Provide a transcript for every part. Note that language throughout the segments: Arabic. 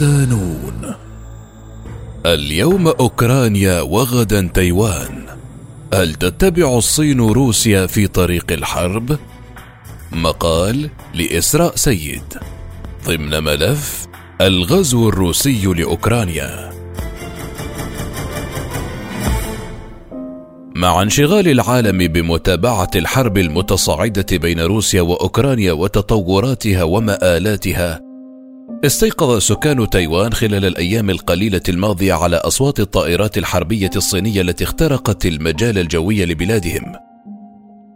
صدانون اليوم أوكرانيا وغدا تايوان. هل تتبع الصين روسيا في طريق الحرب؟ مقال لإسراء سيد. ضمن ملف الغزو الروسي لأوكرانيا. مع انشغال العالم بمتابعة الحرب المتصاعدة بين روسيا وأوكرانيا وتطوراتها ومآلاتها استيقظ سكان تايوان خلال الأيام القليلة الماضية على أصوات الطائرات الحربية الصينية التي اخترقت المجال الجوي لبلادهم.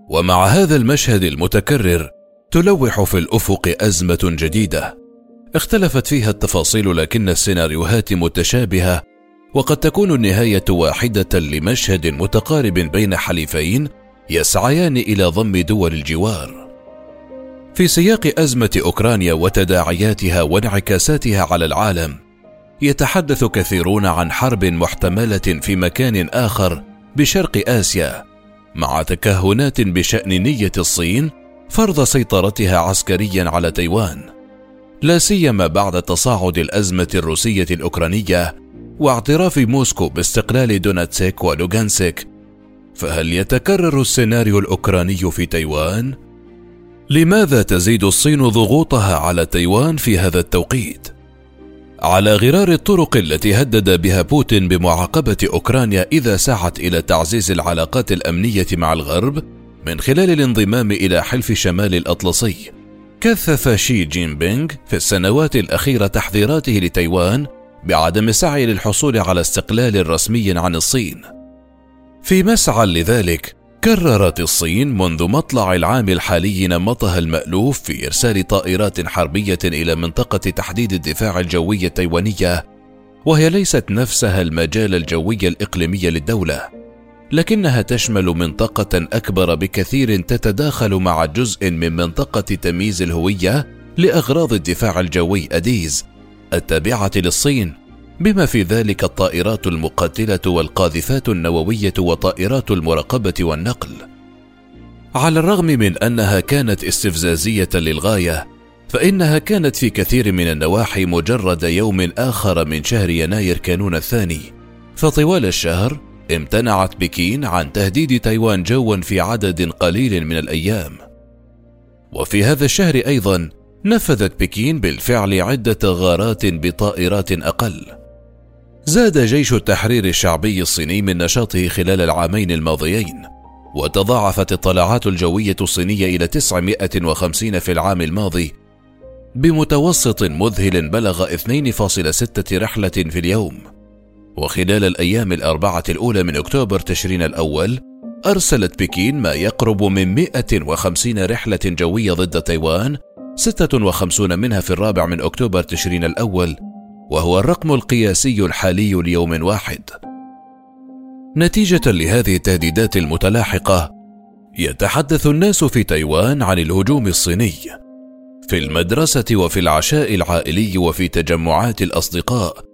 ومع هذا المشهد المتكرر تلوح في الأفق أزمة جديدة. اختلفت فيها التفاصيل لكن السيناريوهات متشابهة وقد تكون النهاية واحدة لمشهد متقارب بين حليفين يسعيان إلى ضم دول الجوار. في سياق أزمة أوكرانيا وتداعياتها وانعكاساتها على العالم يتحدث كثيرون عن حرب محتملة في مكان آخر بشرق آسيا مع تكهنات بشأن نية الصين فرض سيطرتها عسكريا على تايوان. لا سيما بعد تصاعد الأزمة الروسية الأوكرانية واعتراف موسكو باستقلال دوناتسك ولوغانسك فهل يتكرر السيناريو الأوكراني في تايوان؟ لماذا تزيد الصين ضغوطها على تايوان في هذا التوقيت؟ على غرار الطرق التي هدد بها بوتين بمعاقبة أوكرانيا إذا سعت إلى تعزيز العلاقات الأمنية مع الغرب من خلال الانضمام إلى حلف شمال الأطلسي. كثف شي جين بينغ في السنوات الأخيرة تحذيراته لتايوان بعدم السعي للحصول على استقلال رسمي عن الصين. في مسعى لذلك كررت الصين منذ مطلع العام الحالي نمطها المألوف في إرسال طائرات حربية إلى منطقة تحديد الدفاع الجوي التايوانية، وهي ليست نفسها المجال الجوي الإقليمي للدولة، لكنها تشمل منطقة أكبر بكثير تتداخل مع جزء من منطقة تمييز الهوية لأغراض الدفاع الجوي أديز، التابعة للصين، بما في ذلك الطائرات المقاتلة والقاذفات النووية وطائرات المراقبة والنقل. على الرغم من أنها كانت استفزازية للغاية فإنها كانت في كثير من النواحي مجرد يوم آخر من شهر يناير كانون الثاني. فطوال الشهر امتنعت بكين عن تهديد تايوان جوا في عدد قليل من الأيام. وفي هذا الشهر أيضا نفذت بكين بالفعل عدة غارات بطائرات أقل. زاد جيش التحرير الشعبي الصيني من نشاطه خلال العامين الماضيين وتضاعفت الطلعات الجوية الصينية إلى 950 في العام الماضي بمتوسط مذهل بلغ 2.6 رحلة في اليوم. وخلال الأيام الأربعة الأولى من أكتوبر تشرين الأول أرسلت بكين ما يقرب من 150 رحلة جوية ضد تايوان 56 منها في الرابع من أكتوبر تشرين الأول وهو الرقم القياسي الحالي ليوم واحد. نتيجة لهذه التهديدات المتلاحقة يتحدث الناس في تايوان عن الهجوم الصيني في المدرسة وفي العشاء العائلي وفي تجمعات الأصدقاء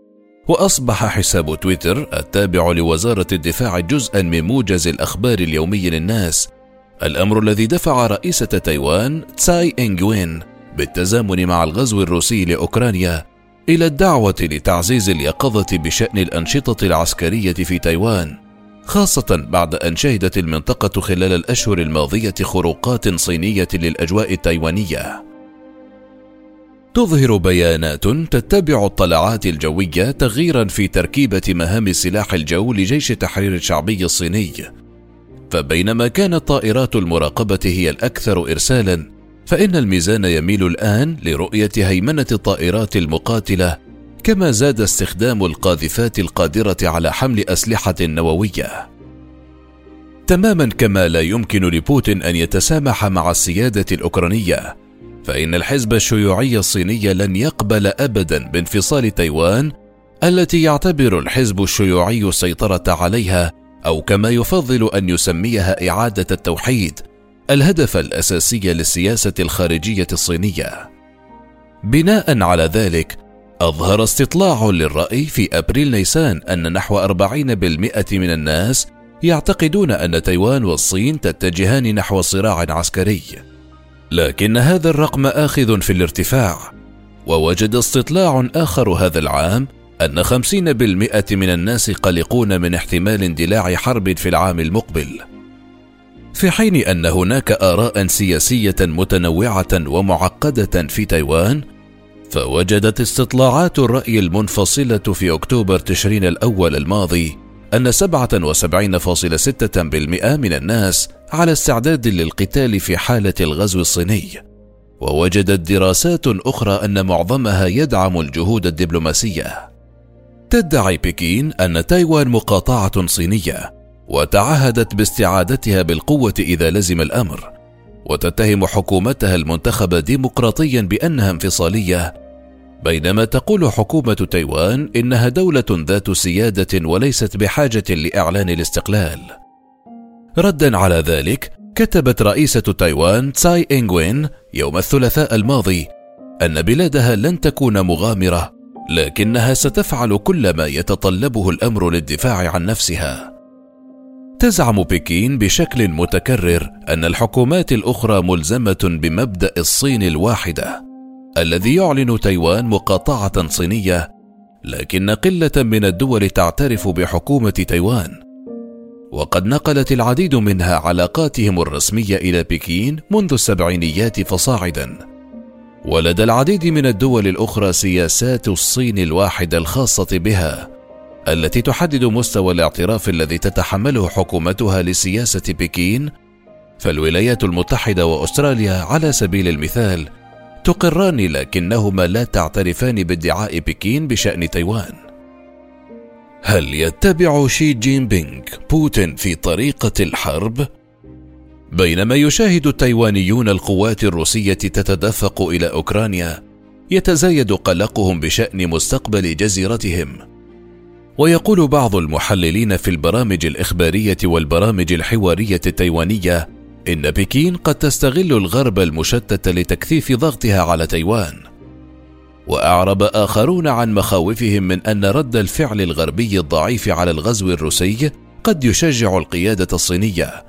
وأصبح حساب تويتر التابع لوزارة الدفاع جزءا من موجز الأخبار اليومي للناس الأمر الذي دفع رئيسة تايوان تساي إنغوين بالتزامن مع الغزو الروسي لأوكرانيا إلى الدعوة لتعزيز اليقظة بشأن الأنشطة العسكرية في تايوان خاصة بعد أن شهدت المنطقة خلال الأشهر الماضية خروقات صينية للأجواء التايوانية. تظهر بيانات تتبع الطلعات الجوية تغييرا في تركيبة مهام سلاح الجو لجيش التحرير الشعبي الصيني. فبينما كانت طائرات المراقبة هي الأكثر ارسالا فإن الميزان يميل الآن لرؤية هيمنة الطائرات المقاتلة كما زاد استخدام القاذفات القادرة على حمل أسلحة نووية. تماما كما لا يمكن لبوتين أن يتسامح مع السيادة الأوكرانية، فإن الحزب الشيوعي الصيني لن يقبل أبدا بانفصال تايوان التي يعتبر الحزب الشيوعي السيطرة عليها أو كما يفضل أن يسميها إعادة التوحيد الهدف الأساسي للسياسة الخارجية الصينية بناء على ذلك أظهر استطلاع للرأي في أبريل نيسان أن نحو 40% من الناس يعتقدون أن تايوان والصين تتجهان نحو صراع عسكري. لكن هذا الرقم آخذ في الارتفاع، ووجد استطلاع آخر هذا العام أن خمسين بالمئة من الناس قلقون من احتمال اندلاع حرب في العام المقبل في حين أن هناك آراء سياسية متنوعة ومعقدة في تايوان فوجدت استطلاعات الرأي المنفصلة في أكتوبر تشرين الأول الماضي أن 77.6% من الناس على استعداد للقتال في حالة الغزو الصيني. ووجدت دراسات أخرى أن معظمها يدعم الجهود الدبلوماسية. تدعي بكين أن تايوان مقاطعة صينية. وتعهدت باستعادتها بالقوة إذا لزم الأمر وتتهم حكومتها المنتخبة ديمقراطيا بأنها انفصالية بينما تقول حكومة تايوان إنها دولة ذات سيادة وليست بحاجة لإعلان الاستقلال. ردا على ذلك، كتبت رئيسة تايوان تساي إنغوين يوم الثلاثاء الماضي أن بلادها لن تكون مغامرة، لكنها ستفعل كل ما يتطلبه الأمر للدفاع عن نفسها. تزعم بكين بشكل متكرر أن الحكومات الأخرى ملزمة بمبدأ الصين الواحدة، الذي يعلن تايوان مقاطعة صينية، لكن قلة من الدول تعترف بحكومة تايوان. وقد نقلت العديد منها علاقاتهم الرسمية إلى بكين منذ السبعينيات فصاعدا. ولدى العديد من الدول الأخرى سياسات الصين الواحدة الخاصة بها، التي تحدد مستوى الاعتراف الذي تتحمله حكومتها لسياسة بكين، فالولايات المتحدة وأستراليا على سبيل المثال تقران لكنهما لا تعترفان بادعاء بكين بشأن تايوان. هل يتبع شي جين بينغ بوتين في طريقة الحرب؟ بينما يشاهد التايوانيون القوات الروسية تتدفق إلى أوكرانيا، يتزايد قلقهم بشأن مستقبل جزيرتهم. ويقول بعض المحللين في البرامج الإخبارية والبرامج الحوارية التايوانية إن بكين قد تستغل الغرب المشتت لتكثيف ضغطها على تايوان. وأعرب آخرون عن مخاوفهم من أن رد الفعل الغربي الضعيف على الغزو الروسي قد يشجع القيادة الصينية.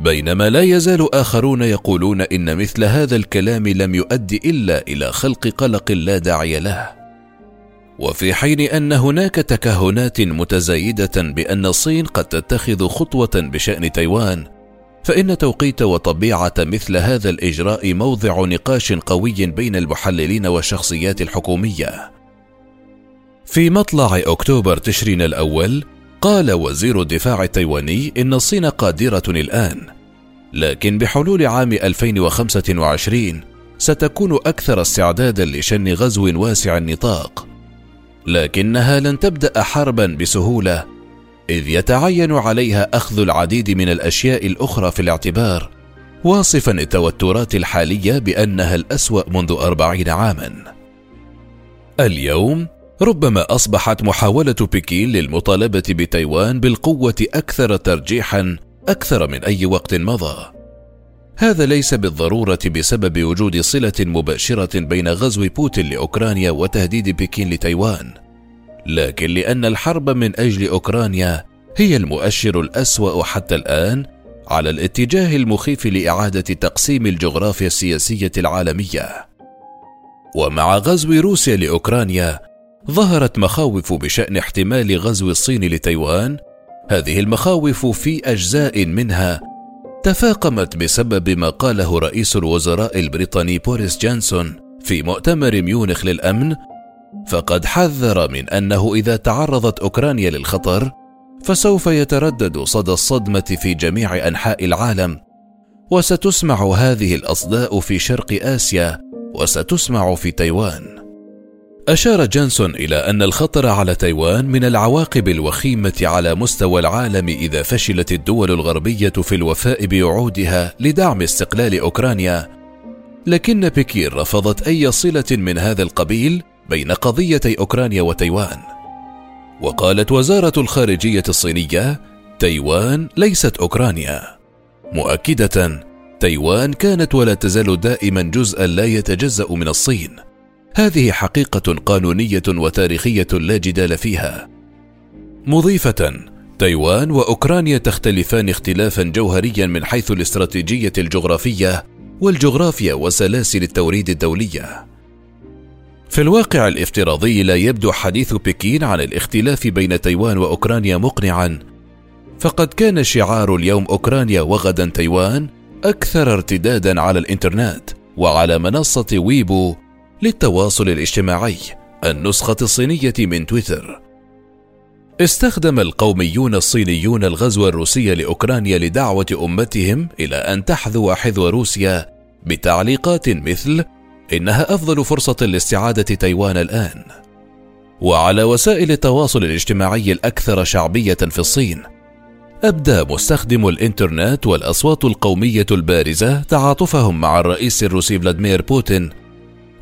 بينما لا يزال آخرون يقولون إن مثل هذا الكلام لم يؤدي إلا إلى خلق قلق لا داعي له. وفي حين أن هناك تكهنات متزايدة بأن الصين قد تتخذ خطوة بشأن تايوان فإن توقيت وطبيعة مثل هذا الإجراء موضع نقاش قوي بين المحللين والشخصيات الحكومية. في مطلع أكتوبر تشرين الأول، قال وزير الدفاع التايواني إن الصين قادرة الآن، لكن بحلول عام 2025 ستكون أكثر استعدادا لشن غزو واسع النطاق، لكنها لن تبدأ حربا بسهولة إذ يتعين عليها أخذ العديد من الأشياء الأخرى في الاعتبار واصفا التوترات الحالية بأنها الأسوأ منذ أربعين عاما. اليوم ربما أصبحت محاولة بكين للمطالبة بتايوان بالقوة أكثر ترجيحا أكثر من أي وقت مضى. هذا ليس بالضرورة بسبب وجود صلة مباشرة بين غزو بوتين لأوكرانيا وتهديد بكين لتايوان لكن لأن الحرب من أجل أوكرانيا هي المؤشر الأسوأ حتى الآن على الاتجاه المخيف لإعادة تقسيم الجغرافيا السياسية العالمية. ومع غزو روسيا لأوكرانيا ظهرت مخاوف بشأن احتمال غزو الصين لتايوان هذه المخاوف في أجزاء منها تفاقمت بسبب ما قاله رئيس الوزراء البريطاني بوريس جانسون في مؤتمر ميونخ للأمن فقد حذر من أنه إذا تعرضت أوكرانيا للخطر فسوف يتردد صدى الصدمة في جميع أنحاء العالم. وستسمع هذه الأصداء في شرق آسيا وستسمع في تايوان. أشار جانسون إلى أن الخطر على تايوان من العواقب الوخيمة على مستوى العالم إذا فشلت الدول الغربية في الوفاء بوعودها لدعم استقلال أوكرانيا. لكن بكين رفضت أي صلة من هذا القبيل بين قضيتي أوكرانيا وتايوان. وقالت وزارة الخارجية الصينية تايوان ليست أوكرانيا. مؤكدة تايوان كانت ولا تزال دائما جزءا لا يتجزأ من الصين. هذه حقيقة قانونية وتاريخية لا جدال فيها. مضيفة تايوان وأوكرانيا تختلفان اختلافا جوهريا من حيث الاستراتيجية الجغرافية والجغرافيا وسلاسل التوريد الدولية. في الواقع الافتراضي لا يبدو حديث بكين عن الاختلاف بين تايوان وأوكرانيا مقنعا. فقد كان شعار اليوم أوكرانيا وغدا تايوان أكثر ارتدادا على الإنترنت وعلى منصة ويبو للتواصل الاجتماعي النسخة الصينية من تويتر. استخدم القوميون الصينيون الغزو الروسي لأوكرانيا لدعوة أمتهم إلى أن تحذو حذو روسيا بتعليقات مثل إنها أفضل فرصة لاستعادة تايوان الآن. وعلى وسائل التواصل الاجتماعي الأكثر شعبية في الصين أبدى مستخدم الإنترنت والأصوات القومية البارزة تعاطفهم مع الرئيس الروسي فلاديمير بوتين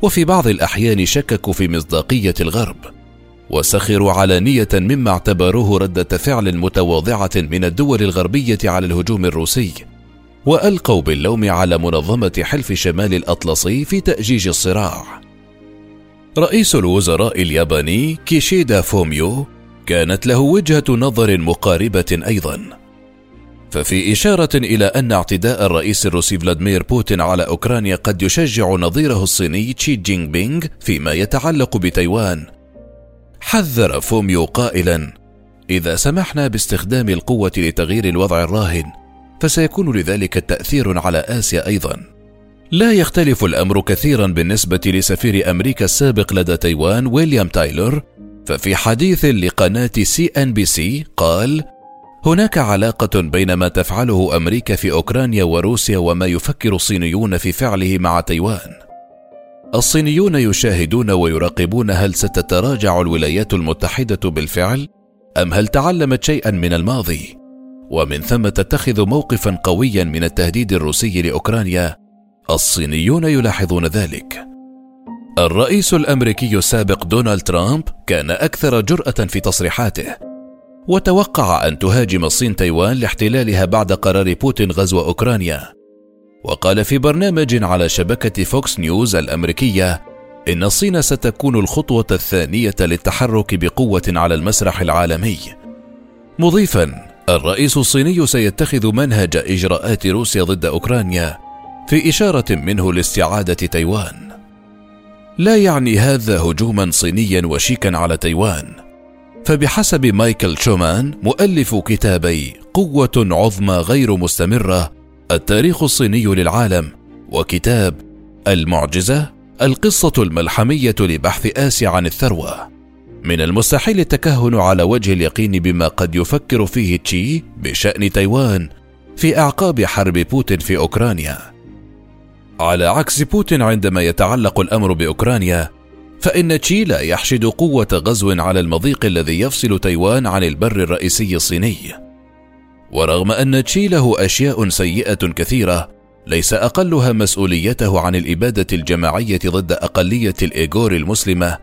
وفي بعض الأحيان شككوا في مصداقية الغرب وسخروا علانيه مما اعتبروه ردة فعل متواضعة من الدول الغربية على الهجوم الروسي وألقوا باللوم على منظمة حلف شمال الأطلسي في تأجيج الصراع. رئيس الوزراء الياباني كيشيدا فوميو كانت له وجهة نظر مقاربة أيضا. ففي إشارة إلى أن اعتداء الرئيس الروسي فلاديمير بوتين على أوكرانيا قد يشجع نظيره الصيني تشي جينغ بينغ فيما يتعلق بتايوان. حذر فوميو قائلا إذا سمحنا باستخدام القوة لتغيير الوضع الراهن فسيكون لذلك تأثير على آسيا أيضا. لا يختلف الأمر كثيرا بالنسبة لسفير أمريكا السابق لدى تايوان ويليام تايلور ففي حديث لقناة سي إن بي سي قال هناك علاقة بين ما تفعله أمريكا في أوكرانيا وروسيا وما يفكر الصينيون في فعله مع تايوان. الصينيون يشاهدون ويراقبون هل ستتراجع الولايات المتحدة بالفعل أم هل تعلمت شيئا من الماضي؟ ومن ثم تتخذ موقفا قويا من التهديد الروسي لأوكرانيا الصينيون يلاحظون ذلك. الرئيس الأمريكي السابق دونالد ترامب كان أكثر جرأة في تصريحاته. وتوقع أن تهاجم الصين تايوان لاحتلالها بعد قرار بوتين غزو أوكرانيا. وقال في برنامج على شبكة فوكس نيوز الأمريكية إن الصين ستكون الخطوة الثانية للتحرك بقوة على المسرح العالمي. مضيفا الرئيس الصيني سيتخذ منهج إجراءات روسيا ضد أوكرانيا في إشارة منه لاستعادة تايوان. لا يعني هذا هجوما صينيا وشيكا على تايوان. فبحسب مايكل شومان مؤلف كتابي قوة عظمى غير مستمرة التاريخ الصيني للعالم وكتاب المعجزة القصة الملحمية لبحث اسيا عن الثروة من المستحيل التكهن على وجه اليقين بما قد يفكر فيه تشي بشأن تايوان في أعقاب حرب بوتين في أوكرانيا. على عكس بوتين عندما يتعلق الأمر بأوكرانيا، فإن تشي لا يحشد قوة غزو على المضيق الذي يفصل تايوان عن البر الرئيسي الصيني. ورغم أن تشي له أشياء سيئة كثيرة، ليس أقلها مسؤوليته عن الإبادة الجماعية ضد أقلية الإيغور المسلمة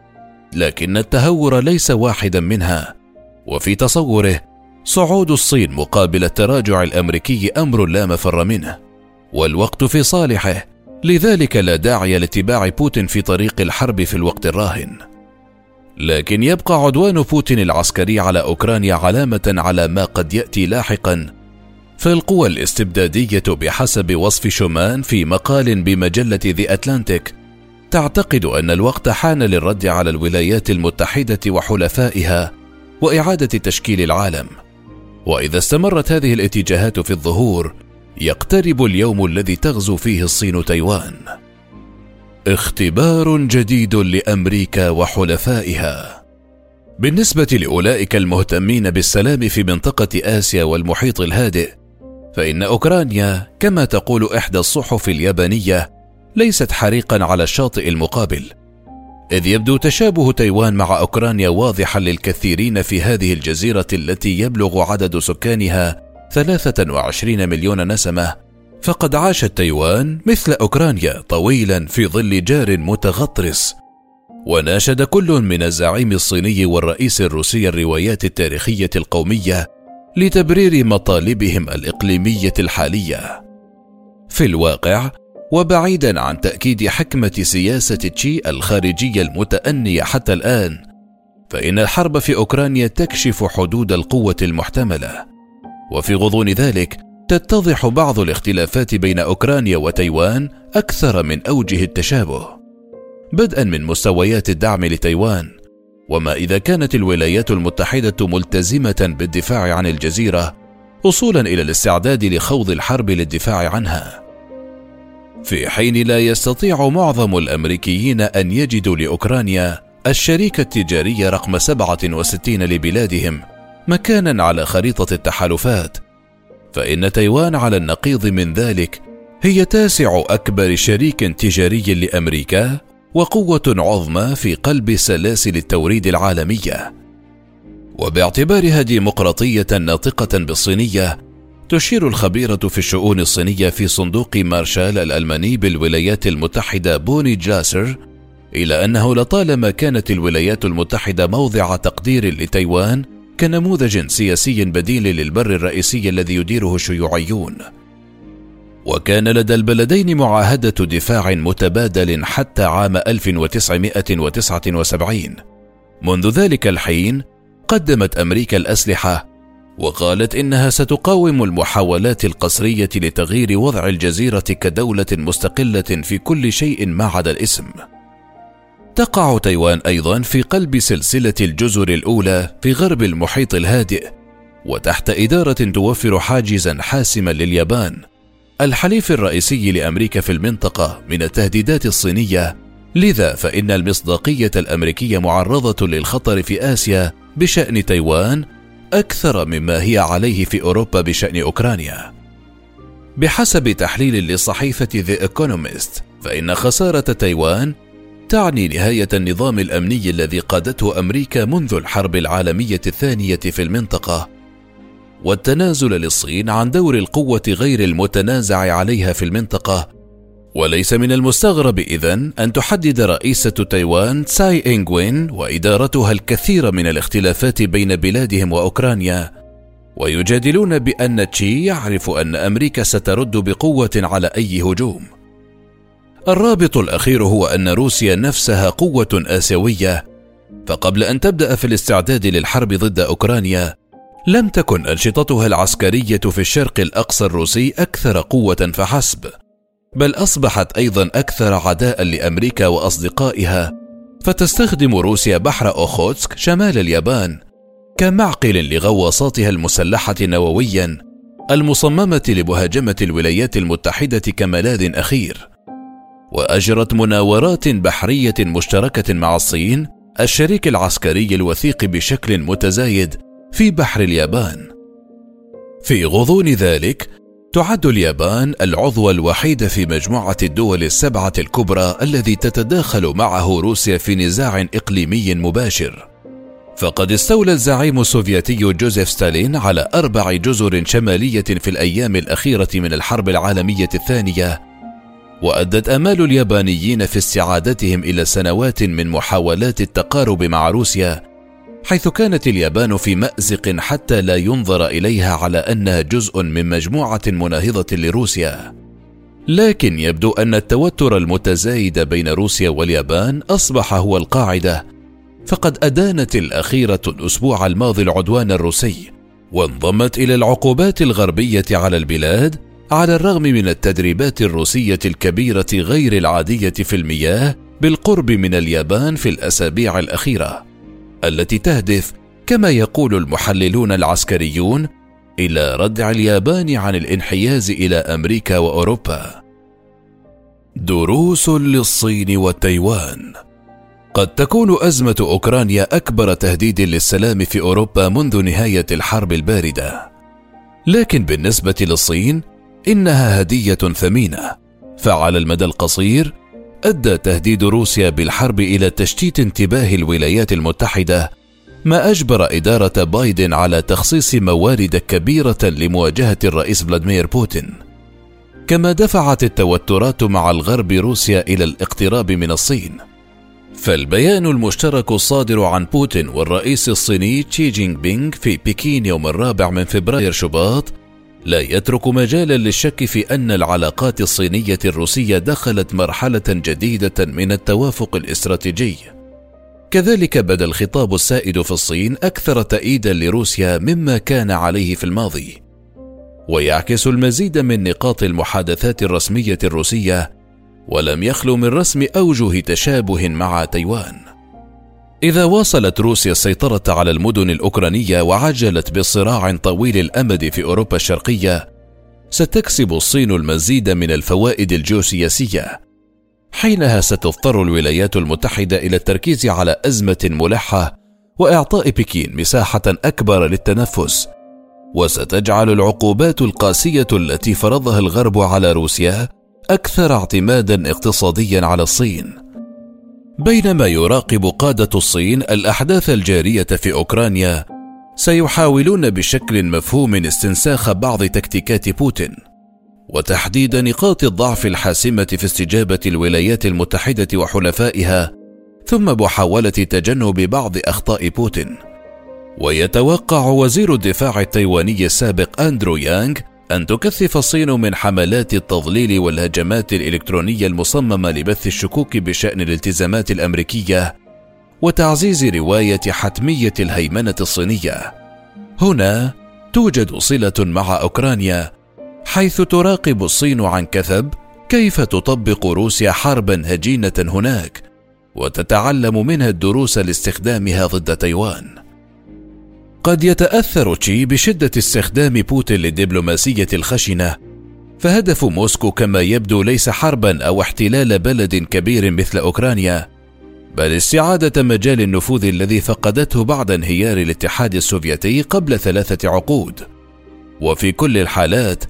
لكن التهور ليس واحدا منها وفي تصوره صعود الصين مقابل التراجع الأمريكي أمر لا مفر منه والوقت في صالحه لذلك لا داعي لاتباع بوتين في طريق الحرب في الوقت الراهن. لكن يبقى عدوان بوتين العسكري على أوكرانيا علامة على ما قد يأتي لاحقا. فالقوى الاستبدادية بحسب وصف شومان في مقال بمجلة ذا اتلانتيك تعتقد أن الوقت حان للرد على الولايات المتحدة وحلفائها وإعادة تشكيل العالم. وإذا استمرت هذه الاتجاهات في الظهور يقترب اليوم الذي تغزو فيه الصين تايوان. اختبار جديد لأمريكا وحلفائها. بالنسبة لأولئك المهتمين بالسلام في منطقة آسيا والمحيط الهادئ فإن أوكرانيا كما تقول إحدى الصحف اليابانية ليست حريقا على الشاطئ المقابل. إذ يبدو تشابه تايوان مع أوكرانيا واضحا للكثيرين في هذه الجزيرة التي يبلغ عدد سكانها 23 مليون نسمة فقد عاشت تايوان مثل أوكرانيا طويلا في ظل جار متغطرس. وناشد كل من الزعيم الصيني والرئيس الروسي الروايات التاريخية القومية لتبرير مطالبهم الإقليمية الحالية. في الواقع وبعيدا عن تأكيد حكمة سياسة تشي الخارجيه المتانيه حتى الآن فإن الحرب في أوكرانيا تكشف حدود القوة المحتملة. وفي غضون ذلك تتضح بعض الاختلافات بين أوكرانيا وتايوان أكثر من أوجه التشابه بدءا من مستويات الدعم لتايوان. وما إذا كانت الولايات المتحدة ملتزمة بالدفاع عن الجزيرة وصولا إلى الاستعداد لخوض الحرب للدفاع عنها. في حين لا يستطيع معظم الأمريكيين أن يجدوا لأوكرانيا الشريك التجاري رقم 67 لبلادهم مكانا على خريطة التحالفات فإن تايوان على النقيض من ذلك هي تاسع أكبر شريك تجاري لأمريكا وقوة عظمى في قلب سلاسل التوريد العالمية. وباعتبارها ديمقراطيه ناطقة بالصينية تشير الخبيرة في الشؤون الصينية في صندوق مارشال الألماني بالولايات المتحدة بوني جاسر إلى أنه لطالما كانت الولايات المتحدة موضع تقدير لتايوان كنموذج سياسي بديل للبر الرئيسي الذي يديره الشيوعيون وكان لدى البلدين معاهدة دفاع متبادل حتى عام 1979 منذ ذلك الحين قدمت أمريكا الأسلحة وقالت إنها ستقاوم المحاولات القسرية لتغيير وضع الجزيرة كدولة مستقلة في كل شيء ما عدا الاسم. تقع تايوان أيضا في قلب سلسلة الجزر الأولى في غرب المحيط الهادئ وتحت إدارة توفر حاجزا حاسما لليابان. الحليف الرئيسي لأمريكا في المنطقة من التهديدات الصينية لذا فإن المصداقية الأمريكية معرضة للخطر في آسيا بشأن تايوان أكثر مما هي عليه في أوروبا بشأن أوكرانيا. بحسب تحليل لصحيفة ذا ايكونومست فإن خسارة تايوان تعني نهاية النظام الأمني الذي قادته أمريكا منذ الحرب العالمية الثانية في المنطقة والتنازل للصين عن دور القوة غير المتنازع عليها في المنطقة. وليس من المستغرب إذن أن تحدد رئيسة تايوان تساي إنغوين وإدارتها الكثير من الاختلافات بين بلادهم وأوكرانيا. ويجادلون بأن تشي يعرف أن أمريكا سترد بقوة على أي هجوم. الرابط الأخير هو أن روسيا نفسها قوة آسيوية فقبل أن تبدأ في الاستعداد للحرب ضد أوكرانيا لم تكن أنشطتها العسكرية في الشرق الأقصى الروسي أكثر قوة فحسب، بل أصبحت أيضا أكثر عداء لأمريكا وأصدقائها، فتستخدم روسيا بحر أوخوتسك شمال اليابان كمعقل لغواصاتها المسلحة نوويا المصممة لمهاجمة الولايات المتحدة كملاذ أخير. وأجرت مناورات بحرية مشتركة مع الصين الشريك العسكري الوثيق بشكل متزايد في بحر اليابان. في غضون ذلك تعد اليابان العضو الوحيد في مجموعة الدول السبعة الكبرى الذي تتداخل معه روسيا في نزاع إقليمي مباشر. فقد استولى الزعيم السوفيتي جوزيف ستالين على أربع جزر شمالية في الأيام الأخيرة من الحرب العالمية الثانية وأدت آمال اليابانيين في استعادتهم إلى سنوات من محاولات التقارب مع روسيا حيث كانت اليابان في مأزق حتى لا ينظر إليها على انها جزء من مجموعة مناهضة لروسيا. لكن يبدو أن التوتر المتزايد بين روسيا واليابان أصبح هو القاعدة. فقد أدانت الأخيرة الأسبوع الماضي العدوان الروسي وانضمت إلى العقوبات الغربية على البلاد على الرغم من التدريبات الروسية الكبيرة غير العادية في المياه بالقرب من اليابان في الأسابيع الأخيرة التي تهدف كما يقول المحللون العسكريون إلى ردع اليابان عن الانحياز إلى أمريكا وأوروبا. دروس للصين وتايوان قد تكون أزمة أوكرانيا أكبر تهديد للسلام في أوروبا منذ نهاية الحرب الباردة. لكن بالنسبة للصين إنها هدية ثمينة. فعلى المدى القصير أدى تهديد روسيا بالحرب إلى تشتيت انتباه الولايات المتحدة ما أجبر إدارة بايدن على تخصيص موارد كبيرة لمواجهة الرئيس فلاديمير بوتين. كما دفعت التوترات مع الغرب روسيا إلى الاقتراب من الصين. فالبيان المشترك الصادر عن بوتين والرئيس الصيني تشي جينغ بينغ في بكين يوم الرابع من فبراير شباط لا يترك مجالا للشك في أن العلاقات الصينية الروسية دخلت مرحلة جديدة من التوافق الاستراتيجي. كذلك بدا الخطاب السائد في الصين أكثر تأييدا لروسيا مما كان عليه في الماضي. ويعكس المزيد من نقاط المحادثات الرسمية الروسية ولم يخلو من رسم أوجه تشابه مع تايوان. إذا واصلت روسيا السيطرة على المدن الأوكرانية وعجلت بصراع طويل الأمد في أوروبا الشرقية ستكسب الصين المزيد من الفوائد الجيوسياسية. حينها ستضطر الولايات المتحدة إلى التركيز على أزمة ملحة وإعطاء بكين مساحة أكبر للتنفس. وستجعل العقوبات القاسية التي فرضها الغرب على روسيا أكثر اعتمادا اقتصاديا على الصين. بينما يراقب قادة الصين الأحداث الجارية في أوكرانيا سيحاولون بشكل مفهوم استنساخ بعض تكتيكات بوتين وتحديد نقاط الضعف الحاسمة في استجابة الولايات المتحدة وحلفائها ثم محاولة تجنب بعض أخطاء بوتين. ويتوقع وزير الدفاع التايواني السابق أندرو يانغ أن تكثف الصين من حملات التضليل والهجمات الإلكترونية المصممة لبث الشكوك بشأن الالتزامات الأمريكية وتعزيز رواية حتمية الهيمنة الصينية. هنا توجد صلة مع أوكرانيا حيث تراقب الصين عن كثب كيف تطبق روسيا حربا هجينة هناك وتتعلم منها الدروس لاستخدامها ضد تايوان. قد يتأثر تشي بشدة استخدام بوتين للدبلوماسية الخشنة. فهدف موسكو كما يبدو ليس حربا أو احتلال بلد كبير مثل أوكرانيا بل استعادة مجال النفوذ الذي فقدته بعد انهيار الاتحاد السوفيتي قبل ثلاثة عقود. وفي كل الحالات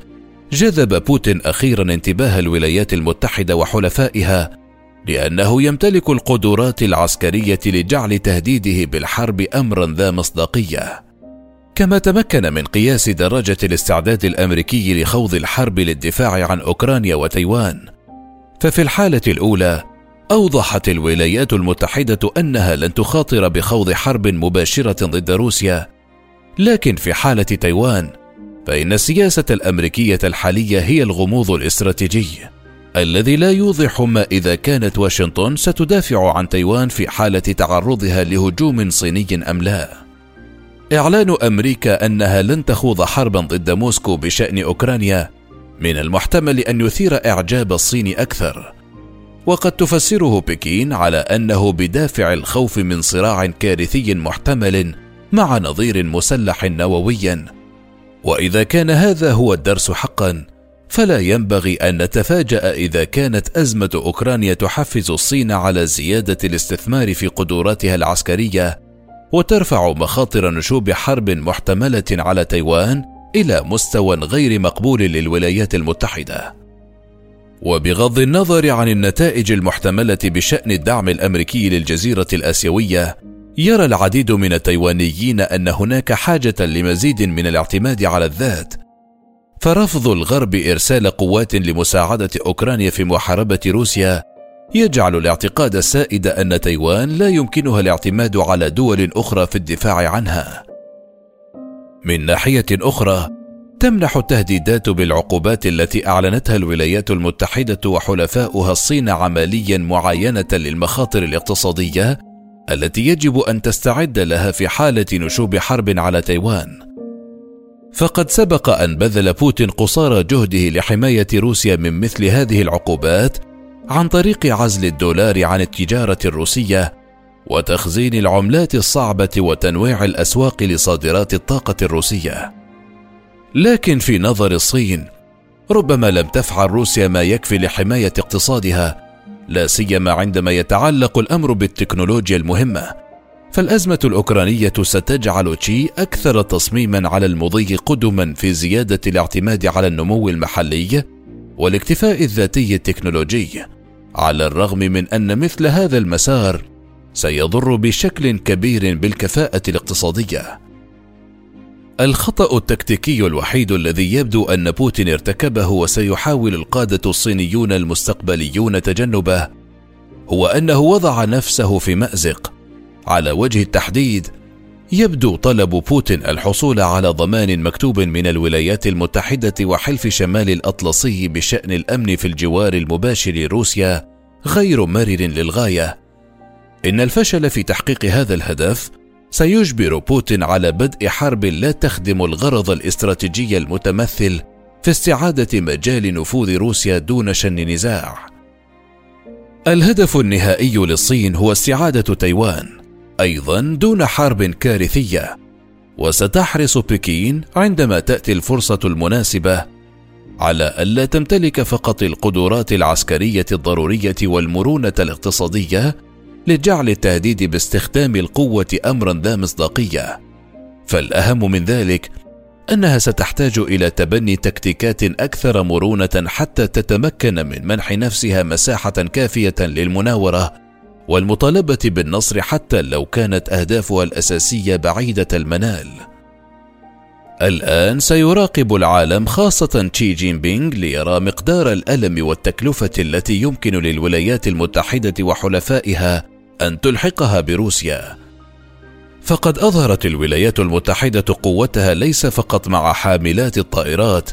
جذب بوتين أخيرا انتباه الولايات المتحدة وحلفائها لأنه يمتلك القدرات العسكرية لجعل تهديده بالحرب امرا ذا مصداقية. كما تمكن من قياس درجة الاستعداد الأمريكي لخوض الحرب للدفاع عن أوكرانيا وتايوان. ففي الحالة الأولى أوضحت الولايات المتحدة أنها لن تخاطر بخوض حرب مباشرة ضد روسيا. لكن في حالة تايوان فإن السياسة الأمريكية الحالية هي الغموض الاستراتيجي الذي لا يوضح ما إذا كانت واشنطن ستدافع عن تايوان في حالة تعرضها لهجوم صيني أم لا. إعلان أمريكا أنها لن تخوض حربا ضد موسكو بشأن أوكرانيا من المحتمل أن يثير إعجاب الصين أكثر. وقد تفسره بكين على أنه بدافع الخوف من صراع كارثي محتمل مع نظير مسلح نوويا. وإذا كان هذا هو الدرس حقا فلا ينبغي أن نتفاجأ إذا كانت أزمة أوكرانيا تحفز الصين على زيادة الاستثمار في قدراتها العسكرية وترفع مخاطر نشوب حرب محتملة على تايوان إلى مستوى غير مقبول للولايات المتحدة. وبغض النظر عن النتائج المحتملة بشأن الدعم الأمريكي للجزيرة الآسيوية يرى العديد من التايوانيين أن هناك حاجة لمزيد من الاعتماد على الذات. فرفض الغرب إرسال قوات لمساعدة أوكرانيا في محاربة روسيا يجعل الاعتقاد السائد أن تايوان لا يمكنها الاعتماد على دول أخرى في الدفاع عنها. من ناحية أخرى تمنح التهديدات بالعقوبات التي أعلنتها الولايات المتحدة وحلفاؤها الصين عمليا معاينة للمخاطر الاقتصادية التي يجب أن تستعد لها في حالة نشوب حرب على تايوان. فقد سبق أن بذل بوتين قصارى جهده لحماية روسيا من مثل هذه العقوبات عن طريق عزل الدولار عن التجارة الروسية وتخزين العملات الصعبة وتنويع الأسواق لصادرات الطاقة الروسية. لكن في نظر الصين ربما لم تفعل روسيا ما يكفي لحماية اقتصادها لا سيما عندما يتعلق الأمر بالتكنولوجيا المهمة. فالأزمة الأوكرانية ستجعل تشي أكثر تصميما على المضي قدما في زيادة الاعتماد على النمو المحلي والاكتفاء الذاتي التكنولوجي. على الرغم من أن مثل هذا المسار سيضر بشكل كبير بالكفاءة الاقتصادية. الخطأ التكتيكي الوحيد الذي يبدو أن بوتين ارتكبه وسيحاول القادة الصينيون المستقبليون تجنبه هو أنه وضع نفسه في مأزق على وجه التحديد يبدو طلب بوتين الحصول على ضمان مكتوب من الولايات المتحدة وحلف شمال الأطلسي بشأن الأمن في الجوار المباشر لروسيا غير مرر للغاية. إن الفشل في تحقيق هذا الهدف سيجبر بوتين على بدء حرب لا تخدم الغرض الاستراتيجي المتمثل في استعادة مجال نفوذ روسيا دون شن نزاع. الهدف النهائي للصين هو استعادة تايوان. أيضا دون حرب كارثية. وستحرص بكين عندما تأتي الفرصة المناسبة على ألا تمتلك فقط القدرات العسكرية الضرورية والمرونة الاقتصادية لجعل التهديد باستخدام القوة امرا ذا مصداقية. فالأهم من ذلك أنها ستحتاج إلى تبني تكتيكات أكثر مرونة حتى تتمكن من منح نفسها مساحة كافية للمناورة والمطالبة بالنصر حتى لو كانت أهدافها الأساسية بعيدة المنال. الآن سيراقب العالم خاصة تشي جين بينغ ليرى مقدار الألم والتكلفة التي يمكن للولايات المتحدة وحلفائها أن تلحقها بروسيا. فقد أظهرت الولايات المتحدة قوتها ليس فقط مع حاملات الطائرات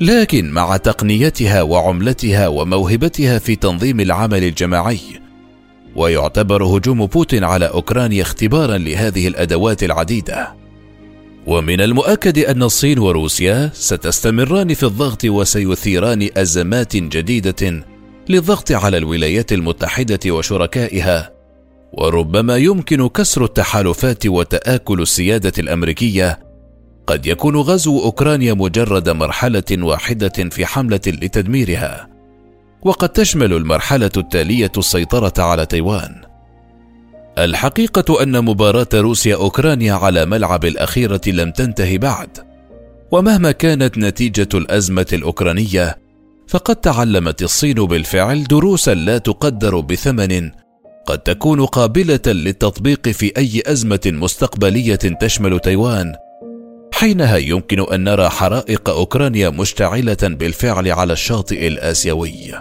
لكن مع تقنيتها وعملتها وموهبتها في تنظيم العمل الجماعي. ويعتبر هجوم بوتين على أوكرانيا اختبارا لهذه الأدوات العديدة. ومن المؤكد أن الصين وروسيا ستستمران في الضغط وسيثيران أزمات جديدة للضغط على الولايات المتحدة وشركائها. وربما يمكن كسر التحالفات وتآكل السيادة الأمريكية. قد يكون غزو أوكرانيا مجرد مرحلة واحدة في حملة لتدميرها. وقد تشمل المرحلة التالية السيطرة على تايوان. الحقيقة أن مباراة روسيا أوكرانيا على ملعب الأخيرة لم تنتهي بعد. ومهما كانت نتيجة الأزمة الأوكرانية فقد تعلمت الصين بالفعل دروسا لا تقدر بثمن قد تكون قابلة للتطبيق في أي أزمة مستقبلية تشمل تايوان. حينها يمكن أن نرى حرائق أوكرانيا مشتعلة بالفعل على الشاطئ الآسيوي.